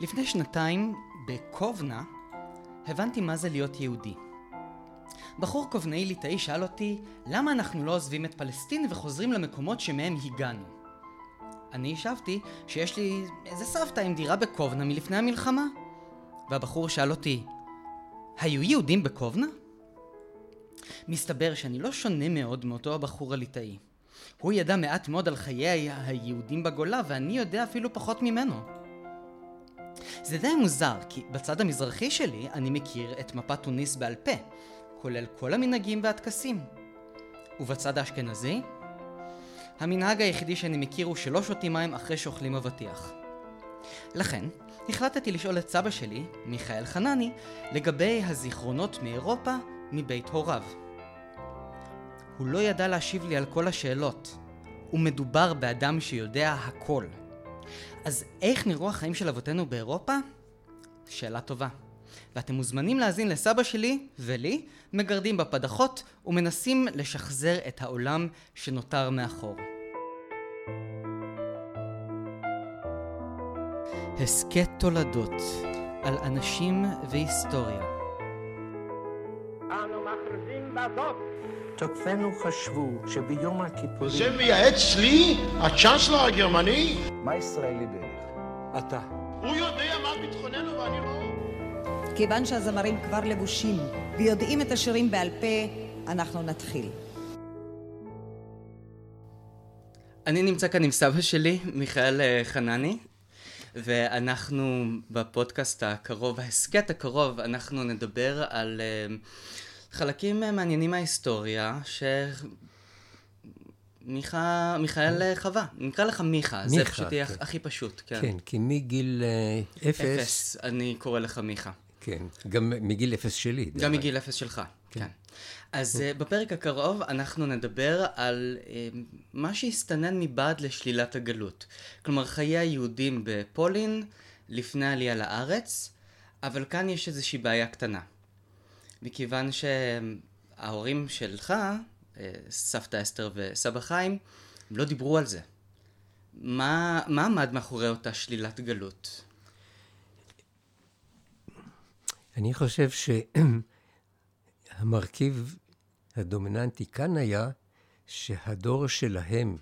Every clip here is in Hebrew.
לפני שנתיים, בקובנה, הבנתי מה זה להיות יהודי. בחור קובנאי ליטאי שאל אותי, למה אנחנו לא עוזבים את פלסטין וחוזרים למקומות שמהם הגענו? אני השבתי שיש לי איזה סבתא עם דירה בקובנה מלפני המלחמה. והבחור שאל אותי, היו יהודים בקובנה? מסתבר שאני לא שונה מאוד מאותו הבחור הליטאי. הוא ידע מעט מאוד על חיי היהודים בגולה, ואני יודע אפילו פחות ממנו. זה די מוזר, כי בצד המזרחי שלי אני מכיר את מפת תוניס בעל פה, כולל כל המנהגים והטקסים. ובצד האשכנזי, המנהג היחידי שאני מכיר הוא שלא שותים מים אחרי שאוכלים אבטיח. לכן, החלטתי לשאול את סבא שלי, מיכאל חנני, לגבי הזיכרונות מאירופה מבית הוריו. הוא לא ידע להשיב לי על כל השאלות. ומדובר באדם שיודע הכל. אז איך נראו החיים של אבותינו באירופה? שאלה טובה. ואתם מוזמנים להאזין לסבא שלי ולי, מגרדים בפדחות ומנסים לשחזר את העולם שנותר מאחור. הסכת תולדות על אנשים והיסטוריה. אנו מכריזים בזאת תוקפינו חשבו שביום הכיפורים... זה מייעץ לי, הצ'אנסלר הגרמני? מה ישראלי בערך? אתה. הוא יודע מה ביטחוננו ואני לא. כיוון שהזמרים כבר לבושים ויודעים את השירים בעל פה, אנחנו נתחיל. אני נמצא כאן עם סבא שלי, מיכאל אה, חנני, ואנחנו בפודקאסט הקרוב, ההסכת הקרוב, אנחנו נדבר על אה, חלקים אה, מעניינים מההיסטוריה, ש... מיכה, מיכאל אה, חווה, נקרא לך מיכה, זה מיכה, פשוט יהיה כן. הכי פשוט, כן. כן, כי מגיל אה, אפס, אפס, אני קורא לך מיכה. כן, גם מגיל אפס שלי. גם. מגיל אפס שלך, כן. אז אה, בפרק הקרוב אנחנו נדבר על מה שהסתנן מבעד לשלילת הגלות. כלומר, חיי היהודים בפולין לפני העלייה לארץ, אבל כאן יש איזושהי בעיה קטנה. מכיוון שההורים שלך, סבתא אסתר וסבא חיים, הם לא דיברו על זה. מה, מה עמד מאחורי אותה שלילת גלות? אני חושב שהמרכיב הדומיננטי כאן היה שהדור שלהם,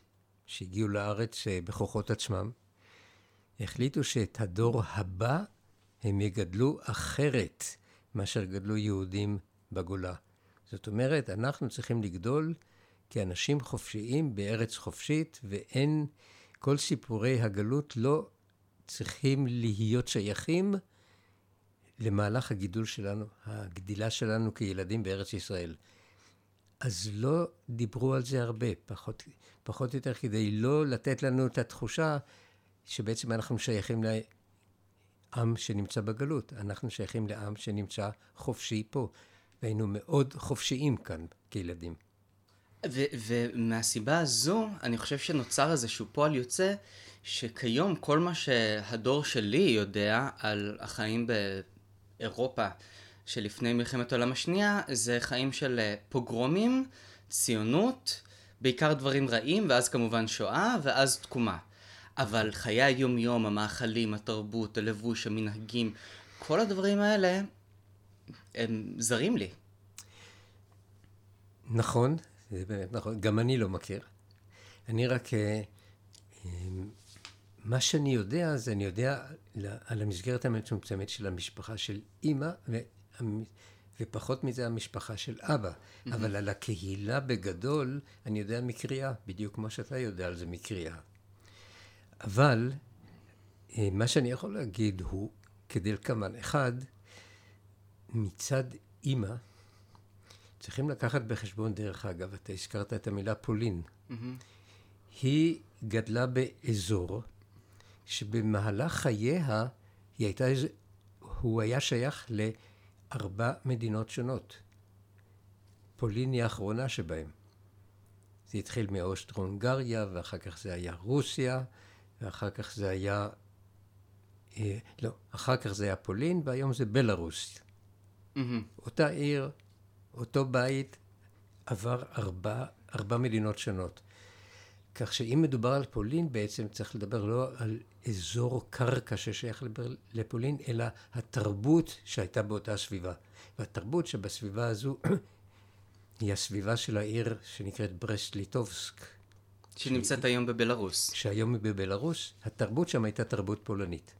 שהגיעו לארץ אה, בכוחות עצמם, החליטו שאת הדור הבא הם יגדלו אחרת מאשר גדלו יהודים בגולה. זאת אומרת, אנחנו צריכים לגדול כאנשים חופשיים בארץ חופשית, ואין, כל סיפורי הגלות לא צריכים להיות שייכים למהלך הגידול שלנו, הגדילה שלנו כילדים בארץ ישראל. אז לא דיברו על זה הרבה, פחות, פחות או יותר כדי לא לתת לנו את התחושה שבעצם אנחנו שייכים לעם שנמצא בגלות. אנחנו שייכים לעם שנמצא חופשי פה, והיינו מאוד חופשיים כאן כילדים. ו- ומהסיבה הזו, אני חושב שנוצר איזשהו פועל יוצא, שכיום כל מה שהדור שלי יודע על החיים באירופה שלפני מלחמת העולם השנייה, זה חיים של אה, פוגרומים, ציונות, בעיקר דברים רעים, ואז כמובן שואה, ואז תקומה. אבל חיי היום-יום, המאכלים, התרבות, הלבוש, המנהגים, כל הדברים האלה, הם זרים לי. נכון, זה באמת נכון, גם אני לא מכיר. אני רק, אה, אה, מה שאני יודע, זה אני יודע על המסגרת המצומצמת של המשפחה של אימא, ופחות מזה המשפחה של אבא. אבל על הקהילה בגדול, אני יודע מקריאה, בדיוק כמו שאתה יודע על זה מקריאה. אבל אה, מה שאני יכול להגיד הוא כדלקמן. אחד, מצד אימא, צריכים לקחת בחשבון, דרך אגב, אתה הזכרת את המילה פולין. היא גדלה באזור שבמהלך חייה היא הייתה, הוא היה שייך לארבע מדינות שונות. פולין היא האחרונה שבהם. זה התחיל מאוסטרו-הונגריה, ואחר כך זה היה רוסיה, ואחר כך זה היה... אה, לא, אחר כך זה היה פולין, והיום זה בלארוס. אותה עיר, אותו בית, עבר ארבע, ארבע מדינות שונות. כך שאם מדובר על פולין, בעצם צריך לדבר לא על אזור קרקע ששייך לפולין, אלא התרבות שהייתה באותה סביבה. והתרבות שבסביבה הזו היא הסביבה של העיר שנקראת ברסט ליטובסק, שנמצאת היום בבלארוס. שהיום היא בבלארוס, התרבות שם הייתה תרבות פולנית.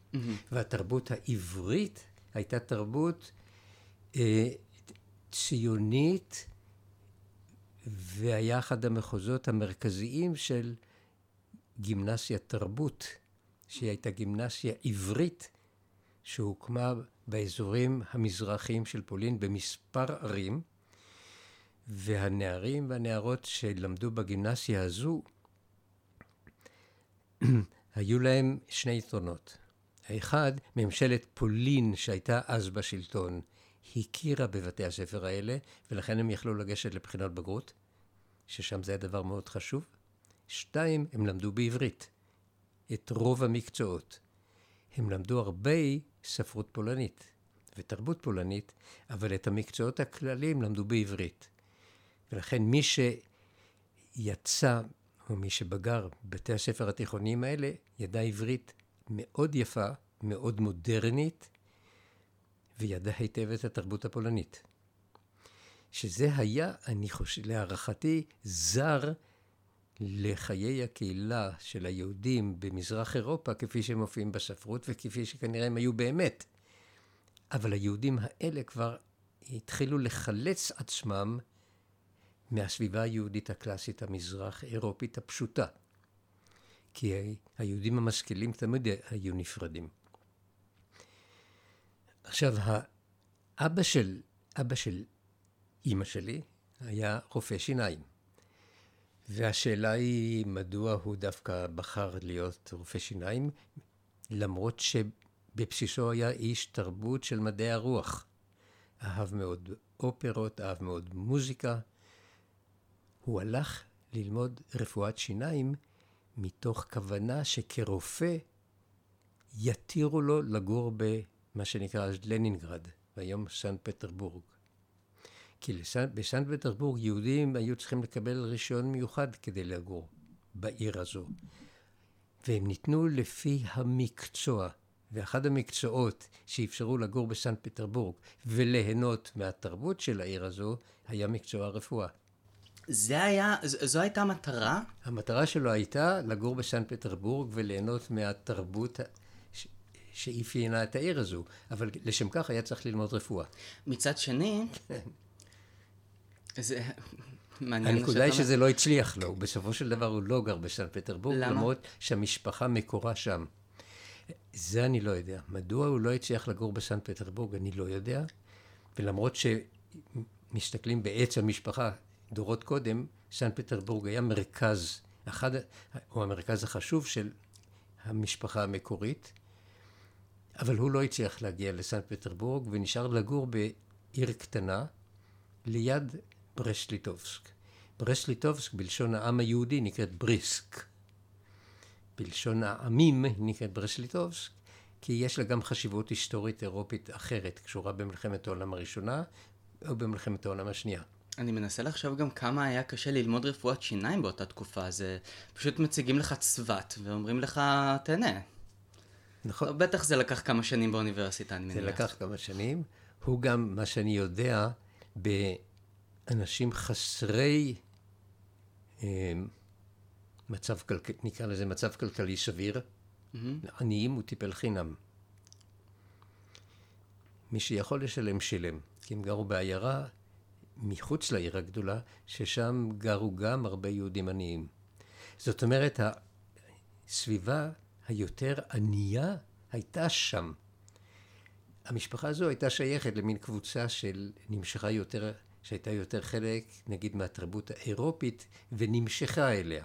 והתרבות העברית הייתה תרבות ציונית, והיה אחד המחוזות המרכזיים של גימנסיה תרבות, שהיא הייתה גימנסיה עברית, שהוקמה באזורים המזרחיים של פולין במספר ערים, והנערים והנערות שלמדו בגימנסיה הזו, היו להם שני יתרונות. האחד, ממשלת פולין שהייתה אז בשלטון, הכירה בבתי הספר האלה, ולכן הם יכלו לגשת לבחינות בגרות, ששם זה היה דבר מאוד חשוב. שתיים, הם למדו בעברית, את רוב המקצועות. הם למדו הרבה ספרות פולנית ותרבות פולנית, אבל את המקצועות הכלליים למדו בעברית. ולכן מי שיצא, או מי שבגר בבתי הספר התיכוניים האלה, ידע עברית מאוד יפה, מאוד מודרנית, וידע היטב את התרבות הפולנית. שזה היה, אני חושב, להערכתי, זר לחיי הקהילה של היהודים במזרח אירופה, כפי שהם מופיעים בספרות וכפי שכנראה הם היו באמת. אבל היהודים האלה כבר התחילו לחלץ עצמם מהסביבה היהודית הקלאסית המזרח אירופית הפשוטה. כי היהודים המשכילים תמיד היו נפרדים. עכשיו, האבא של, אבא של אימא שלי היה רופא שיניים. והשאלה היא, מדוע הוא דווקא בחר להיות רופא שיניים, למרות שבבסיסו היה איש תרבות של מדעי הרוח. אהב מאוד אופרות, אהב מאוד מוזיקה. הוא הלך ללמוד רפואת שיניים מתוך כוונה שכרופא יתירו לו לגור במה שנקרא אז לנינגרד, והיום סן פטרבורג. כי לסן, בסן פטרבורג יהודים היו צריכים לקבל רישיון מיוחד כדי לגור בעיר הזו. והם ניתנו לפי המקצוע. ואחד המקצועות שאפשרו לגור בסן פטרבורג וליהנות מהתרבות של העיר הזו, היה מקצוע הרפואה. זה היה, ז- זו הייתה המטרה? המטרה שלו הייתה לגור בסן פטרבורג וליהנות מהתרבות שאפיינה את העיר הזו, אבל לשם כך היה צריך ללמוד רפואה. מצד שני, זה מעניין הנקודה היא שזה לא הצליח לו, בסופו של דבר הוא לא גר בסן פטרבורג? למרות שהמשפחה מקורה שם. זה אני לא יודע. מדוע הוא לא הצליח לגור בסן פטרבורג, אני לא יודע. ולמרות שמסתכלים בעץ המשפחה דורות קודם, סן פטרבורג היה מרכז, אחד, או המרכז החשוב של המשפחה המקורית, אבל הוא לא הצליח להגיע לסן פטרבורג ונשאר לגור בעיר קטנה ליד ברסט-ליטובסק. ברסט-ליטובסק בלשון העם היהודי נקראת בריסק. בלשון העמים נקראת ברסט-ליטובסק, כי יש לה גם חשיבות היסטורית אירופית אחרת, קשורה במלחמת העולם הראשונה או במלחמת העולם השנייה. אני מנסה לחשוב גם כמה היה קשה ללמוד רפואת שיניים באותה תקופה. זה פשוט מציגים לך צבת ואומרים לך, תהנה. נכון? בטח זה לקח כמה שנים באוניברסיטה, אני זה מניח. לקח כמה שנים. הוא גם, מה שאני יודע, באנשים חסרי אה, מצב כלכלי, נקרא לזה מצב כלכלי סביר, עניים הוא טיפל חינם. מי שיכול לשלם, שילם. כי הם גרו בעיירה מחוץ לעיר הגדולה, ששם גרו גם הרבה יהודים עניים. זאת אומרת, הסביבה היותר ענייה הייתה שם. המשפחה הזו הייתה שייכת למין קבוצה של נמשכה יותר, שהייתה יותר חלק, נגיד, מהתרבות האירופית, ונמשכה אליה.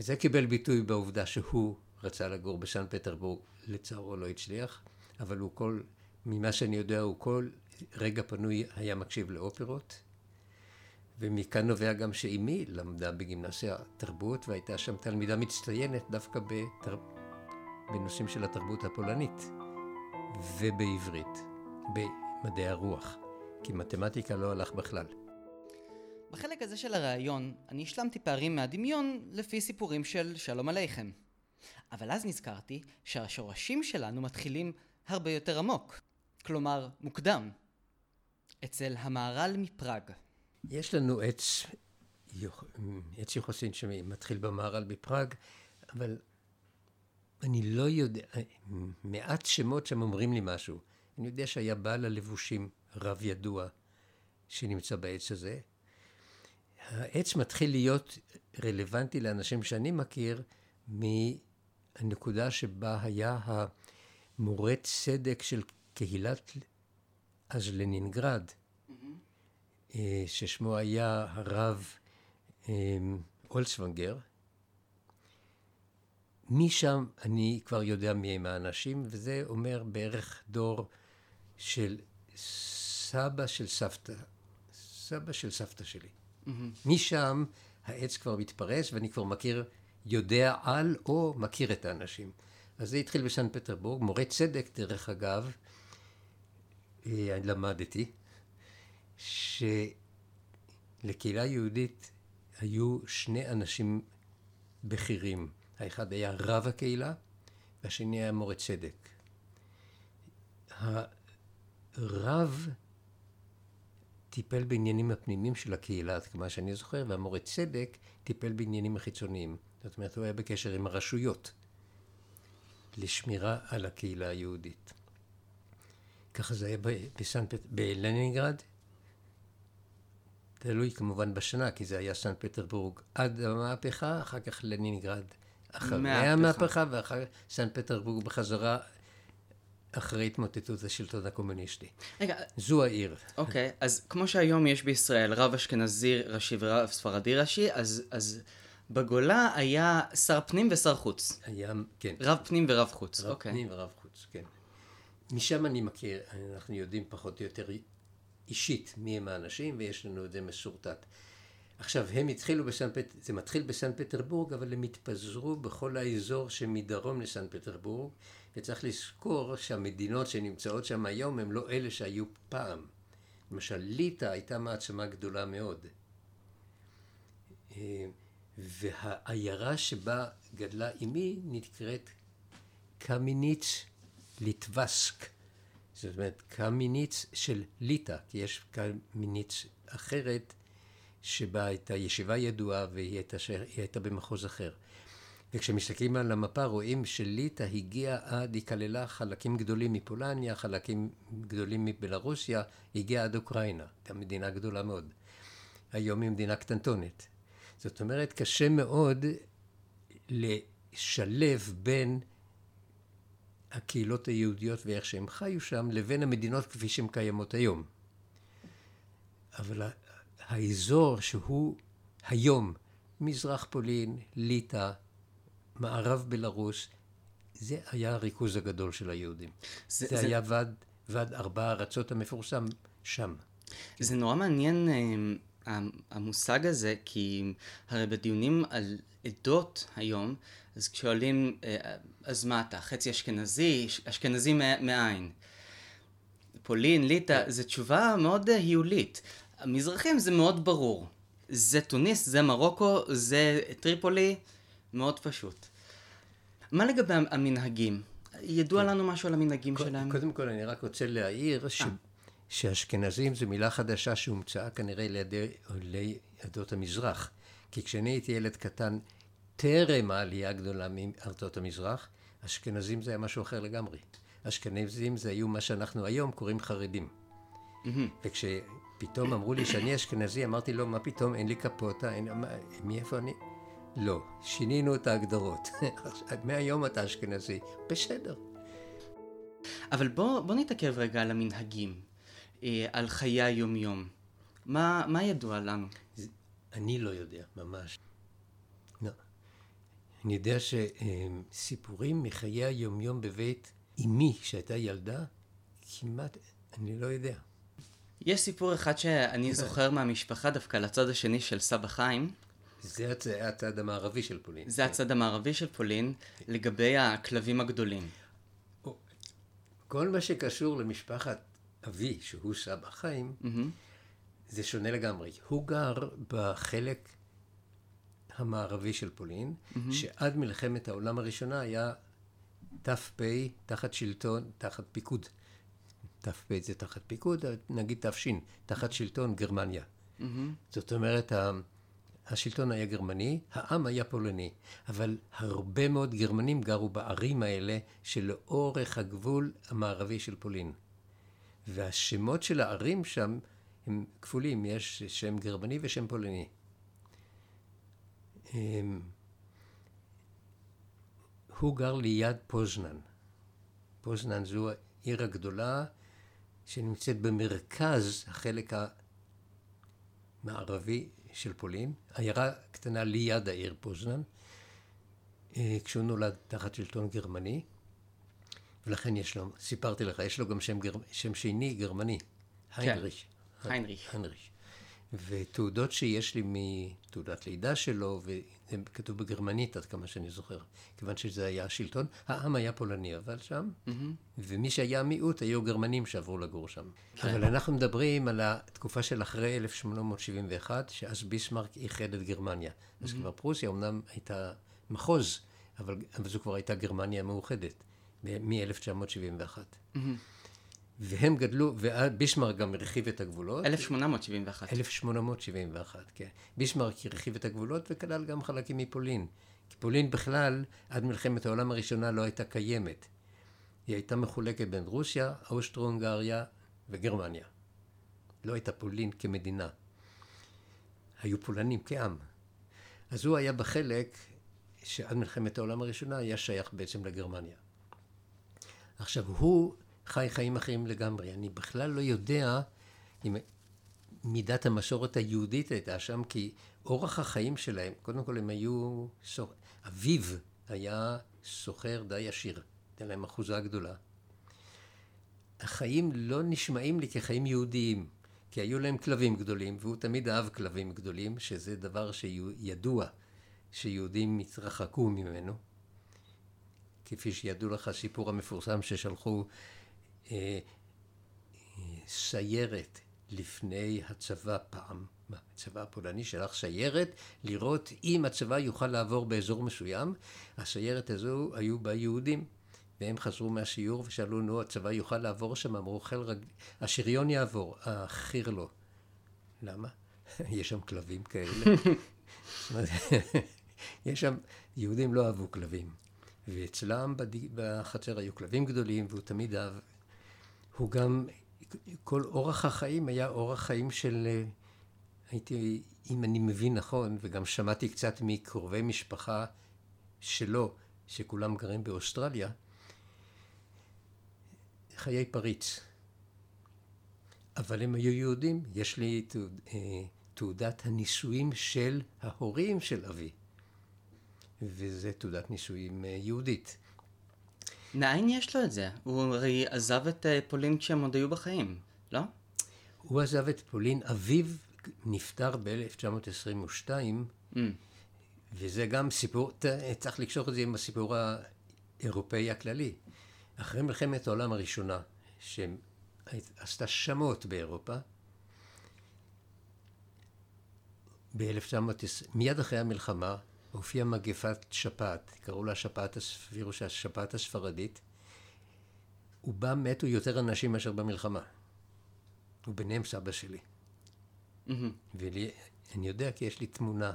וזה קיבל ביטוי בעובדה שהוא רצה לגור בסן פטרבורג, לצערו לא הצליח, אבל הוא כל, ממה שאני יודע, הוא כל רגע פנוי היה מקשיב לאופרות, ומכאן נובע גם שאימי למדה בגימנסיה תרבות, והייתה שם תלמידה מצטיינת דווקא בתר... בנושאים של התרבות הפולנית, ובעברית, במדעי הרוח, כי מתמטיקה לא הלך בכלל. בחלק הזה של הראיון, אני השלמתי פערים מהדמיון לפי סיפורים של שלום עליכם. אבל אז נזכרתי שהשורשים שלנו מתחילים הרבה יותר עמוק. כלומר, מוקדם. אצל המהר"ל מפראג. יש לנו עץ, עץ יוחסין שמתחיל במהר"ל בפראג, אבל אני לא יודע, מעט שמות שם אומרים לי משהו. אני יודע שהיה בעל הלבושים, רב ידוע, שנמצא בעץ הזה. העץ מתחיל להיות רלוונטי לאנשים שאני מכיר מהנקודה שבה היה המורה צדק של קהילת אז לנינגרד, ששמו היה הרב אה, אולצוונגר. משם אני כבר יודע מי הם האנשים, וזה אומר בערך דור של סבא של סבתא, סבא של סבתא שלי. משם העץ כבר מתפרס, ואני כבר מכיר, יודע על או מכיר את האנשים. אז זה התחיל בסן פטרבורג. מורה צדק, דרך אגב, אה, למדתי, שלקהילה יהודית היו שני אנשים בכירים. האחד היה רב הקהילה, והשני היה מורה צדק. הרב טיפל בעניינים הפנימיים של הקהילה, עד כמה שאני זוכר, והמורה צדק טיפל בעניינים החיצוניים. זאת אומרת, הוא היה בקשר עם הרשויות לשמירה על הקהילה היהודית. ככה זה היה בסן. בלנינגרד. תלוי כמובן בשנה, כי זה היה סן פטרבורג עד המהפכה, אחר כך לנינגרד אחרי מהפכה. המהפכה, ואחר סן פטרבורג בחזרה אחרי התמוטטות השלטון הקומוניסטי. רגע, זו העיר. אוקיי, אז כמו שהיום יש בישראל רב אשכנזי ראשי ורב ספרדי ראשי, אז, אז בגולה היה שר פנים ושר חוץ. היה, כן. רב פנים ורב חוץ, רב אוקיי. פנים ורב חוץ, כן. משם אני מכיר, אנחנו יודעים פחות או יותר אישית מי הם האנשים, ויש לנו את זה מסורטט. עכשיו, הם התחילו בסן פט... זה מתחיל בסן פטרבורג, אבל הם התפזרו בכל האזור שמדרום לסן פטרבורג, וצריך לזכור שהמדינות שנמצאות שם היום הם לא אלה שהיו פעם. למשל, ליטא הייתה מעצמה גדולה מאוד. אה, והעיירה שבה גדלה אמי נקראת קמיניץ ליטבסק. זאת אומרת, קמיניץ של ליטא, כי יש קמיניץ אחרת שבה הייתה ישיבה ידועה והיא הייתה, הייתה במחוז אחר. וכשמסתכלים על המפה רואים שליטא הגיעה עד, היא כללה חלקים גדולים מפולניה, חלקים גדולים מבלרוסיה, הגיעה עד אוקראינה, גם מדינה גדולה מאוד. היום היא מדינה קטנטונת. זאת אומרת, קשה מאוד לשלב בין הקהילות היהודיות ואיך שהם חיו שם, לבין המדינות כפי שהן קיימות היום. אבל האזור שהוא היום, מזרח פולין, ליטא, מערב בלרוס, זה היה הריכוז הגדול של היהודים. זה- זה, זה- זה היה ועד, ועד ארבע הארצות המפורסם שם. זה נורא מעניין אה, המושג הזה, כי הרי בדיונים על עדות היום, אז כששואלים, אה, אז מה אתה, חצי אשכנזי, אשכנזי מא- מאין? פולין, ליטא, זו תשובה מאוד אה, היולית. המזרחים זה מאוד ברור. זה תוניס, זה מרוקו, זה טריפולי, מאוד פשוט. מה לגבי המנהגים? ידוע לנו משהו על המנהגים שלהם? קודם כל, אני רק רוצה להעיר ש... שאשכנזים זו מילה חדשה שהומצאה כנראה לידי עולי עדות המזרח. כי כשאני הייתי ילד קטן, טרם העלייה הגדולה מארצות המזרח, אשכנזים זה היה משהו אחר לגמרי. אשכנזים זה היו מה שאנחנו היום קוראים חרדים. וכשפתאום אמרו לי שאני אשכנזי, אמרתי לו, מה פתאום, אין לי קפוטה, אין... מה, מאיפה אני? לא, שינינו את ההגדרות. מהיום אתה אשכנזי. בסדר. אבל בוא, בוא נתעכב רגע על המנהגים, אה, על חיי היומיום. מה, מה ידוע לנו? אני לא יודע, ממש. לא. אני יודע שסיפורים מחיי היומיום בבית אמי, שהייתה ילדה, כמעט, אני לא יודע. יש סיפור אחד כן. שאני זוכר מהמשפחה דווקא לצד השני של סבא חיים. זה הצ- הצד המערבי של פולין. זה הצד המערבי של פולין, לגבי הכלבים הגדולים. כל מה שקשור למשפחת אבי, שהוא סבא חיים, זה שונה לגמרי. הוא גר בחלק המערבי של פולין, שעד מלחמת העולם הראשונה היה ת"פ תחת שלטון, תחת פיקוד. ת"פ זה תחת פיקוד, נגיד ת"ש, תחת שלטון גרמניה. זאת אומרת, השלטון היה גרמני, העם היה פולני, אבל הרבה מאוד גרמנים גרו בערים האלה שלאורך הגבול המערבי של פולין. והשמות של הערים שם הם כפולים, יש שם גרמני ושם פולני. אמ, הוא גר ליד פוזנן. פוזנן זו העיר הגדולה שנמצאת במרכז החלק המערבי של פולין, עיירה קטנה ליד העיר פוזנן, אה, כשהוא נולד תחת שלטון גרמני, ולכן יש לו, סיפרתי לך, יש לו גם שם, גר, שם שני גרמני, היינריש. היינריך. היינריש. ותעודות שיש לי מתעודת לידה שלו, וזה כתוב בגרמנית עד כמה שאני זוכר, כיוון שזה היה השלטון, העם היה פולני אבל שם, ומי שהיה מיעוט היו גרמנים שעברו לגור שם. אבל אנחנו מדברים על התקופה של אחרי 1871, שאז ביסמרק איחד את גרמניה. אז כבר פרוסיה אמנם הייתה מחוז, אבל, אבל זו כבר הייתה גרמניה מאוחדת, מ-1971. והם גדלו, ובישמרק גם הרחיב את הגבולות. 1871. 1871, כן. בישמרק הרחיב את הגבולות וכלל גם חלקים מפולין. כי פולין בכלל, עד מלחמת העולם הראשונה לא הייתה קיימת. היא הייתה מחולקת בין רוסיה, אוסטרו-הונגריה וגרמניה. לא הייתה פולין כמדינה. היו פולנים כעם. אז הוא היה בחלק שעד מלחמת העולם הראשונה היה שייך בעצם לגרמניה. עכשיו, הוא חי חיים אחרים לגמרי. אני בכלל לא יודע אם מידת המסורת היהודית הייתה שם, כי אורח החיים שלהם, קודם כל הם היו, סוח... אביו היה סוחר די עשיר, הייתה להם אחוזה גדולה. החיים לא נשמעים לי כחיים יהודיים, כי היו להם כלבים גדולים, והוא תמיד אהב כלבים גדולים, שזה דבר שידוע שיהודים התרחקו ממנו. כפי שידעו לך הסיפור המפורסם ששלחו אה, סיירת לפני הצבא פעם, הצבא הפולני שלח סיירת לראות אם הצבא יוכל לעבור באזור מסוים. הסיירת הזו היו בה יהודים, והם חזרו מהשיעור ושאלו, נו, הצבא יוכל לעבור שם? אמרו, חיל רג... השריון יעבור, החי"ר לא. למה? יש שם כלבים כאלה. יש שם, יהודים לא אהבו כלבים. ואצלם. בחצר היו כלבים גדולים, והוא תמיד אהב הוא גם, כל אורח החיים היה אורח חיים של, הייתי, אם אני מבין נכון, וגם שמעתי קצת מקרובי משפחה שלו, שכולם גרים באוסטרליה, חיי פריץ. אבל הם היו יהודים, יש לי תעוד, תעודת הנישואים של ההורים של אבי, וזה תעודת נישואים יהודית. מאין יש לו את זה? הוא הרי עזב את אה, פולין כשהם עוד היו בחיים, לא? הוא עזב את פולין, אביו נפטר ב-1922, mm. וזה גם סיפור, צריך לקשור את זה עם הסיפור האירופאי הכללי. אחרי מלחמת העולם הראשונה, שעשתה שמות באירופה, ב-1920, מיד אחרי המלחמה, הופיעה מגפת שפעת, קראו לה שפעת, וירוס השפעת הספרדית, ובה מתו יותר אנשים מאשר במלחמה. וביניהם סבא שלי. Mm-hmm. ואני יודע כי יש לי תמונה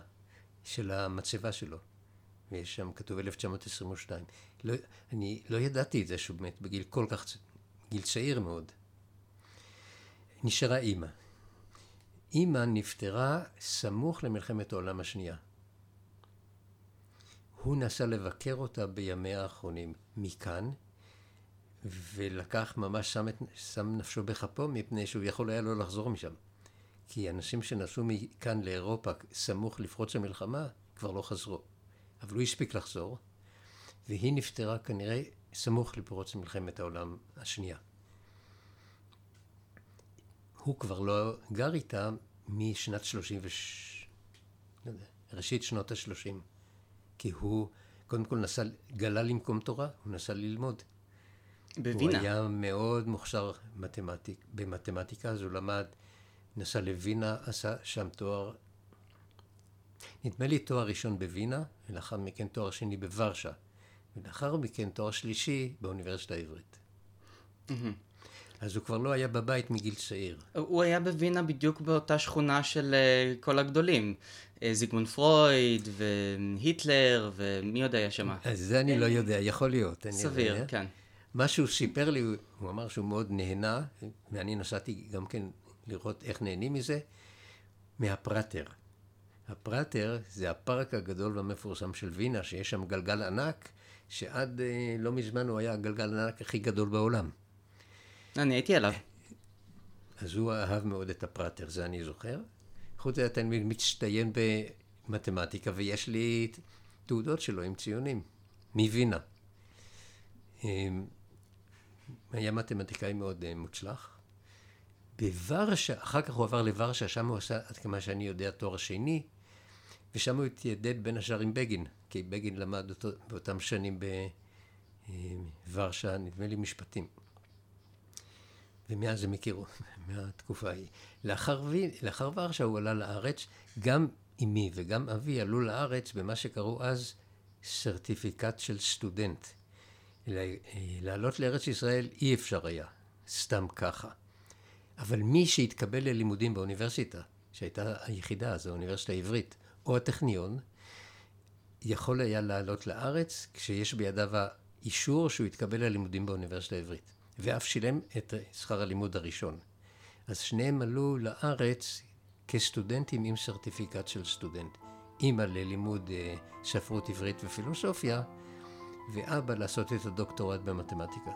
של המצבה שלו, ויש שם כתוב 1922. לא, אני לא ידעתי את זה שהוא מת בגיל כל כך, גיל צעיר מאוד. נשארה אימא. אימא נפטרה סמוך למלחמת העולם השנייה. הוא נסע לבקר אותה בימיה האחרונים מכאן, ולקח, ממש שם, את, שם נפשו בכפו, מפני שהוא יכול היה לא לחזור משם. כי אנשים שנסעו מכאן לאירופה סמוך לפרוץ המלחמה, כבר לא חזרו. אבל הוא הספיק לחזור, והיא נפטרה כנראה סמוך לפרוץ מלחמת העולם השנייה. הוא כבר לא גר איתה משנת 36... לא יודע, ראשית שנות ה-30. כי הוא קודם כל נסע, גלה למקום תורה, הוא נסע ללמוד. בווינה. הוא היה מאוד מוכשר מתמטיק, במתמטיקה, אז הוא למד, נסע לווינה, עשה שם תואר נדמה לי תואר ראשון בווינה, ולאחר מכן תואר שני בוורשה, ולאחר מכן תואר שלישי באוניברסיטה העברית. אז הוא כבר לא היה בבית מגיל צעיר. הוא היה בווינה בדיוק באותה שכונה של אה, כל הגדולים. אה, זיגמונד פרויד, והיטלר, ומי עוד היה שם? אז זה אני לא יודע, יכול להיות. לא סביר, יודע. כן. מה שהוא סיפר לי, הוא- הוא אמר שהוא מאוד נהנה, ואני נסעתי גם כן לראות איך נהנים מזה, מהפרטר. הפרטר זה הפארק הגדול והמפורסם של וינה, שיש שם גלגל ענק, שעד אה, לא מזמן הוא היה הגלגל הענק הכי גדול בעולם. אני הייתי עליו. אז הוא אהב מאוד את הפרטר, זה אני זוכר. חוץ מזה תלמיד מצטיין במתמטיקה, ויש לי תעודות שלו עם ציונים, מווינה. אמ, היה מתמטיקאי מאוד אה, מוצלח. בוורשה, אחר כך הוא עבר לוורשה, שם הוא עשה, עד כמה שאני יודע, תואר שני, ושם הוא התיידד בין השאר עם בגין, כי בגין למד אותו באותם שנים בוורשה, נדמה לי משפטים. ומאז הם הכירו, מהתקופה ההיא. לאחר, לאחר ורשה הוא עלה לארץ, גם אמי וגם אבי עלו לארץ במה שקראו אז סרטיפיקט של סטודנט. אה, לעלות לארץ ישראל אי אפשר היה, סתם ככה. אבל מי שהתקבל ללימודים באוניברסיטה, שהייתה היחידה אז, האוניברסיטה העברית, או הטכניון, יכול היה לעלות לארץ כשיש בידיו האישור שהוא התקבל ללימודים באוניברסיטה העברית, ואף שילם את שכר הלימוד הראשון. אז שניהם עלו לארץ כסטודנטים עם סרטיפיקט של סטודנט. אימא ללימוד אה, ספרות עברית ופילוסופיה, ואבא לעשות את הדוקטורט במתמטיקה.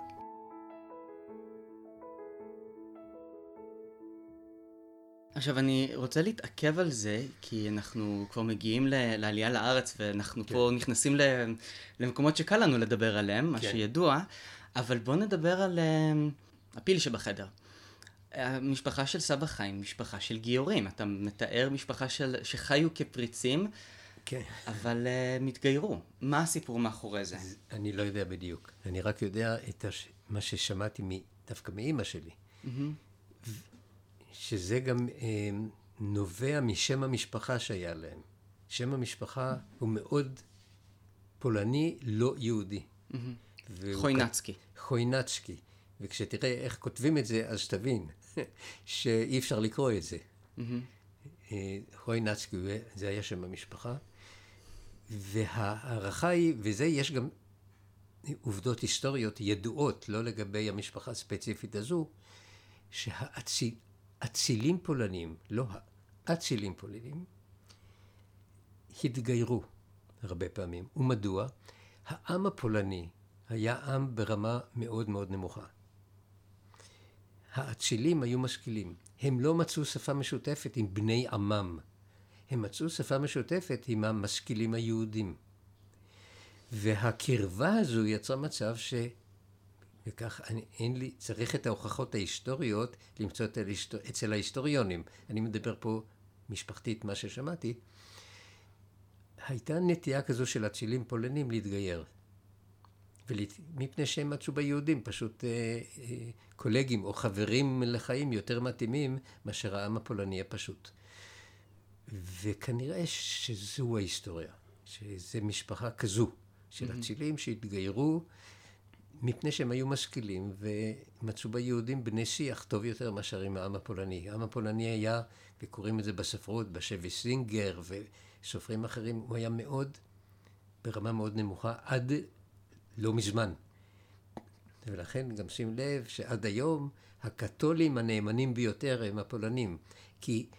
עכשיו, אני רוצה להתעכב על זה, כי אנחנו כבר מגיעים ל- לעלייה לארץ, ואנחנו פה נכנסים ל- למקומות שקל לנו לדבר עליהם, מה כן. שידוע, אבל בואו נדבר על אה, הפיל שבחדר. המשפחה של סבא חיים, משפחה של גיורים. אתה מתאר משפחה של, שחיו כפריצים, כן. אבל uh, מתגיירו. מה הסיפור מאחורי זה? אני לא יודע בדיוק. אני רק יודע את הש... מה ששמעתי מ... דווקא מאימא שלי. ו- שזה גם אה, נובע משם המשפחה שהיה להם. שם המשפחה הוא מאוד פולני, לא יהודי. והוא חוינצקי. חוינצקי. וכשתראה איך כותבים את זה, אז תבין שאי אפשר לקרוא את זה. אה, חוינצקי, זה היה שם המשפחה. וההערכה היא, וזה יש גם עובדות היסטוריות ידועות, לא לגבי המשפחה הספציפית הזו, שהאצילים פולנים, לא האצילים פולנים, התגיירו הרבה פעמים. ומדוע? העם הפולני היה עם ברמה מאוד מאוד נמוכה. האצילים היו משכילים. הם לא מצאו שפה משותפת עם בני עמם. הם מצאו שפה משותפת עם המשכילים היהודים. והקרבה הזו יצרה מצב ש... וכך אני, אין לי, צריך את ההוכחות ההיסטוריות למצוא את ההיסטור, אצל ההיסטוריונים. אני מדבר פה משפחתית, מה ששמעתי. הייתה נטייה כזו של אצילים פולנים להתגייר. מפני שהם מצאו ביהודים פשוט אה, אה, קולגים או חברים לחיים יותר מתאימים מאשר העם הפולני הפשוט. וכנראה שזו ההיסטוריה, שזה משפחה כזו של אצילים שהתגיירו מפני שהם היו משכילים ומצאו ביהודים בני שיח טוב יותר מאשר עם העם הפולני. העם הפולני היה, וקוראים את זה בספרות, בשבי סינגר וסופרים אחרים, הוא היה מאוד, ברמה מאוד נמוכה, עד לא מזמן. ולכן גם שים לב שעד היום הקתולים הנאמנים ביותר הם הפולנים. כי,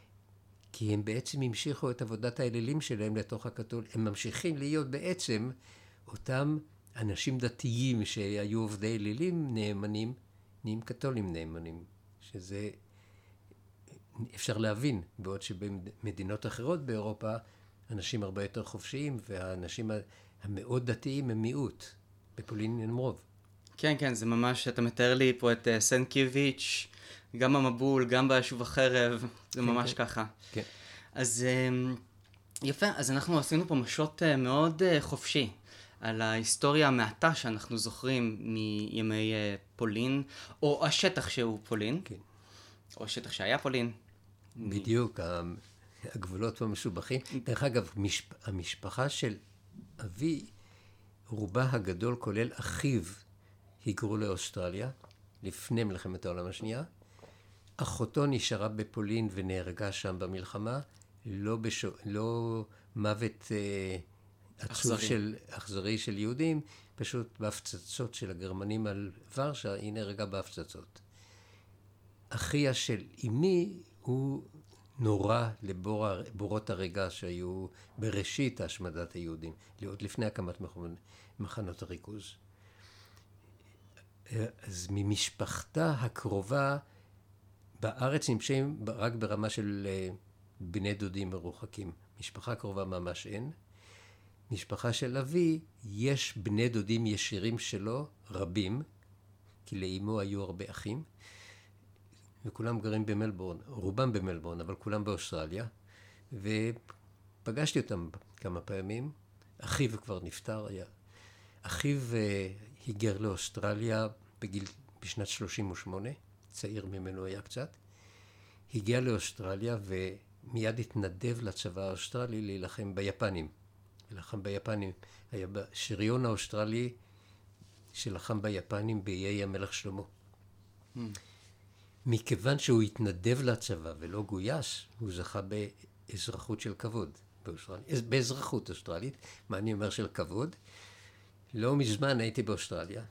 כי הם בעצם המשיכו את עבודת האלילים שלהם לתוך הקתול, הם ממשיכים להיות בעצם אותם אנשים דתיים שהיו עובדי אלילים נאמנים, נהיים קתולים נאמנים. שזה אפשר להבין, בעוד שבמדינות אחרות באירופה אנשים הרבה יותר חופשיים והאנשים המאוד דתיים הם מיעוט. בפולין הם רוב. כן, כן, זה ממש, אתה מתאר לי פה את uh, סנקיוויץ', גם המבול, גם ביישוב החרב, זה כן, ממש כן. ככה. כן. אז um, יפה, אז אנחנו עשינו פה משות uh, מאוד uh, חופשי על ההיסטוריה המעטה שאנחנו זוכרים מימי uh, פולין, או השטח שהוא פולין, כן. או השטח שהיה פולין. בדיוק. ה- הגבולות פה מסובכים. דרך אגב, משפ... המשפחה של אבי, רובה הגדול, כולל אחיו, היגרו לאוסטרליה לפני מלחמת העולם השנייה. אחותו נשארה בפולין ונהרגה שם במלחמה, לא, בשו... לא מוות אה, עצוב. של, אכזרי של יהודים, פשוט בהפצצות של הגרמנים על ורשה, היא נהרגה בהפצצות. אחיה של אמי הוא נורא לבורות הרגע שהיו בראשית השמדת היהודים, עוד לפני הקמת מחנות הריכוז. אז ממשפחתה הקרובה בארץ נמצאים רק ברמה של אה, בני דודים מרוחקים. משפחה קרובה ממש אין. משפחה של אבי, יש בני דודים ישירים שלו, רבים, כי לאימו היו הרבה אחים, וכולם גרים במלבורן, רובם במלבורן, אבל כולם באוסטרליה, ופגשתי אותם כמה פעמים. אחיו כבר נפטר, היה... אחיו אה, היגר לאוסטרליה בגיל, בשנת 38, צעיר ממנו היה קצת. הגיע לאוסטרליה ומיד התנדב לצבא האוסטרלי להילחם ביפנים. להילחם ביפנים. היה בשריון האוסטרלי שלחם ביפנים באיי המלך שלמה. מכיוון שהוא התנדב לצבא ולא גויס, הוא זכה באזרחות של כבוד באוסטרליה. אז- באזרחות אוסטרלית, מה אני אומר של כבוד? לא מזמן הייתי באוסטרליה,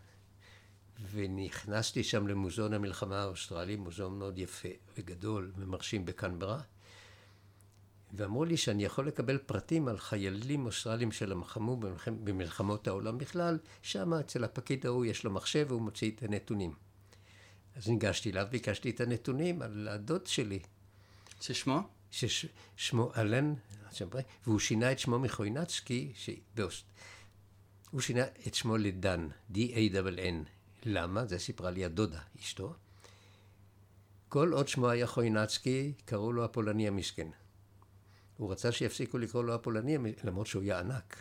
ונכנסתי שם למוזיאון המלחמה האוסטרלי, מוזיאון מאוד יפה וגדול ומרשים בקנברה, ואמרו לי שאני יכול לקבל פרטים על חיילים אוסטרלים שלחמו במלחמ- במלחמות העולם בכלל, שם אצל הפקיד ההוא יש לו מחשב והוא מוציא את הנתונים. אז ניגשתי אליו, ביקשתי את הנתונים על הדוד שלי, ששמו? ששמו אלן, והוא שינה את שמו מחוינצקי, שבאוס... הוא שינה את שמו לדן, D-A-N. למה? זה סיפרה לי הדודה, אשתו. כל עוד שמו היה חוינצקי, קראו לו הפולני המסכן. הוא רצה שיפסיקו לקרוא לו הפולני, למרות שהוא היה ענק.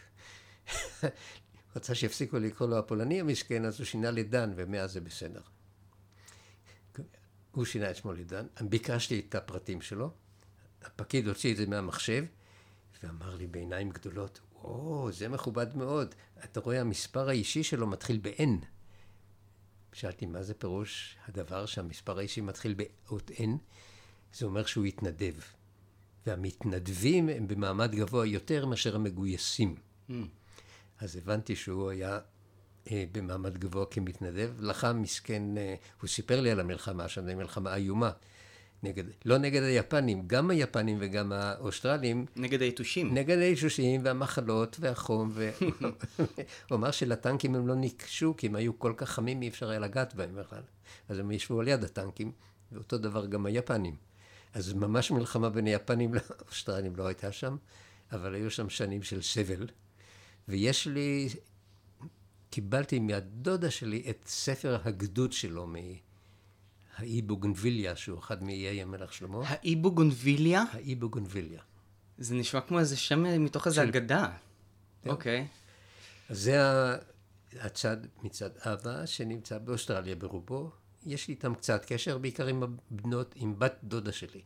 רצה שיפסיקו לקרוא לו הפולני המסכן, אז הוא שינה לדן, ומאז זה בסדר. הוא שינה את שמו לדן, ביקשתי את הפרטים שלו, הפקיד הוציא את זה מהמחשב, ואמר לי בעיניים גדולות, או, זה מכובד מאוד. אתה רואה, המספר האישי שלו מתחיל ב-N. שאלתי, מה זה פירוש הדבר שהמספר האישי מתחיל באות N? זה אומר שהוא התנדב. והמתנדבים הם במעמד גבוה יותר מאשר המגויסים. אז הבנתי שהוא היה במעמד גבוה כמתנדב. לחם מסכן, אה, הוא סיפר לי על המלחמה שם, זו מלחמה איומה. נגד, לא נגד היפנים, גם היפנים וגם האוסטרלים, נגד היתושים. נגד הישושים והמחלות והחום. ו... הוא אמר שלטנקים הם לא ניגשו, כי הם היו כל כך חמים, אי אפשר היה לגעת בהם בכלל. אז הם ישבו על יד הטנקים, ואותו דבר גם היפנים. אז ממש מלחמה בין היפנים לאוסטרלים לא הייתה שם, אבל היו שם שנים של סבל. ויש לי, קיבלתי מהדודה שלי את ספר הגדוד שלו מהאי בוגנביליה, שהוא אחד מאיי המלך שלמה. האי בוגונביליה? האי בוגנביליה. זה נשמע כמו איזה שם אה, מתוך איזה של- אגדה. אוקיי. אז זה הצד מצד אבא שנמצא באוסטרליה ברובו. יש לי איתם קצת קשר, בעיקר עם הבנות, עם בת דודה שלי.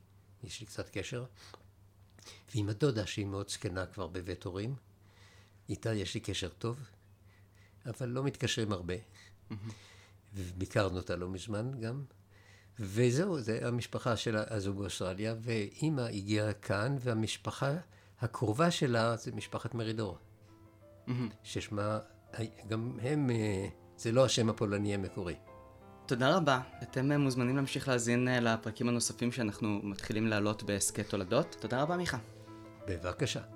יש לי קצת קשר. ועם הדודה שהיא מאוד זקנה כבר בבית הורים. איתה יש לי קשר טוב, אבל לא מתקשרים הרבה. וביקרנו אותה לא מזמן גם. וזהו, זה המשפחה של הזוג באוסטרליה, ואימא הגיעה כאן, והמשפחה הקרובה שלה זה משפחת מרידור. ששמה, גם הם, אה, זה לא השם הפולני המקורי. תודה רבה. אתם אה, מוזמנים להמשיך להאזין אה, לפרקים הנוספים שאנחנו מתחילים להעלות בהסכת תולדות. תודה רבה, מיכה. בבקשה.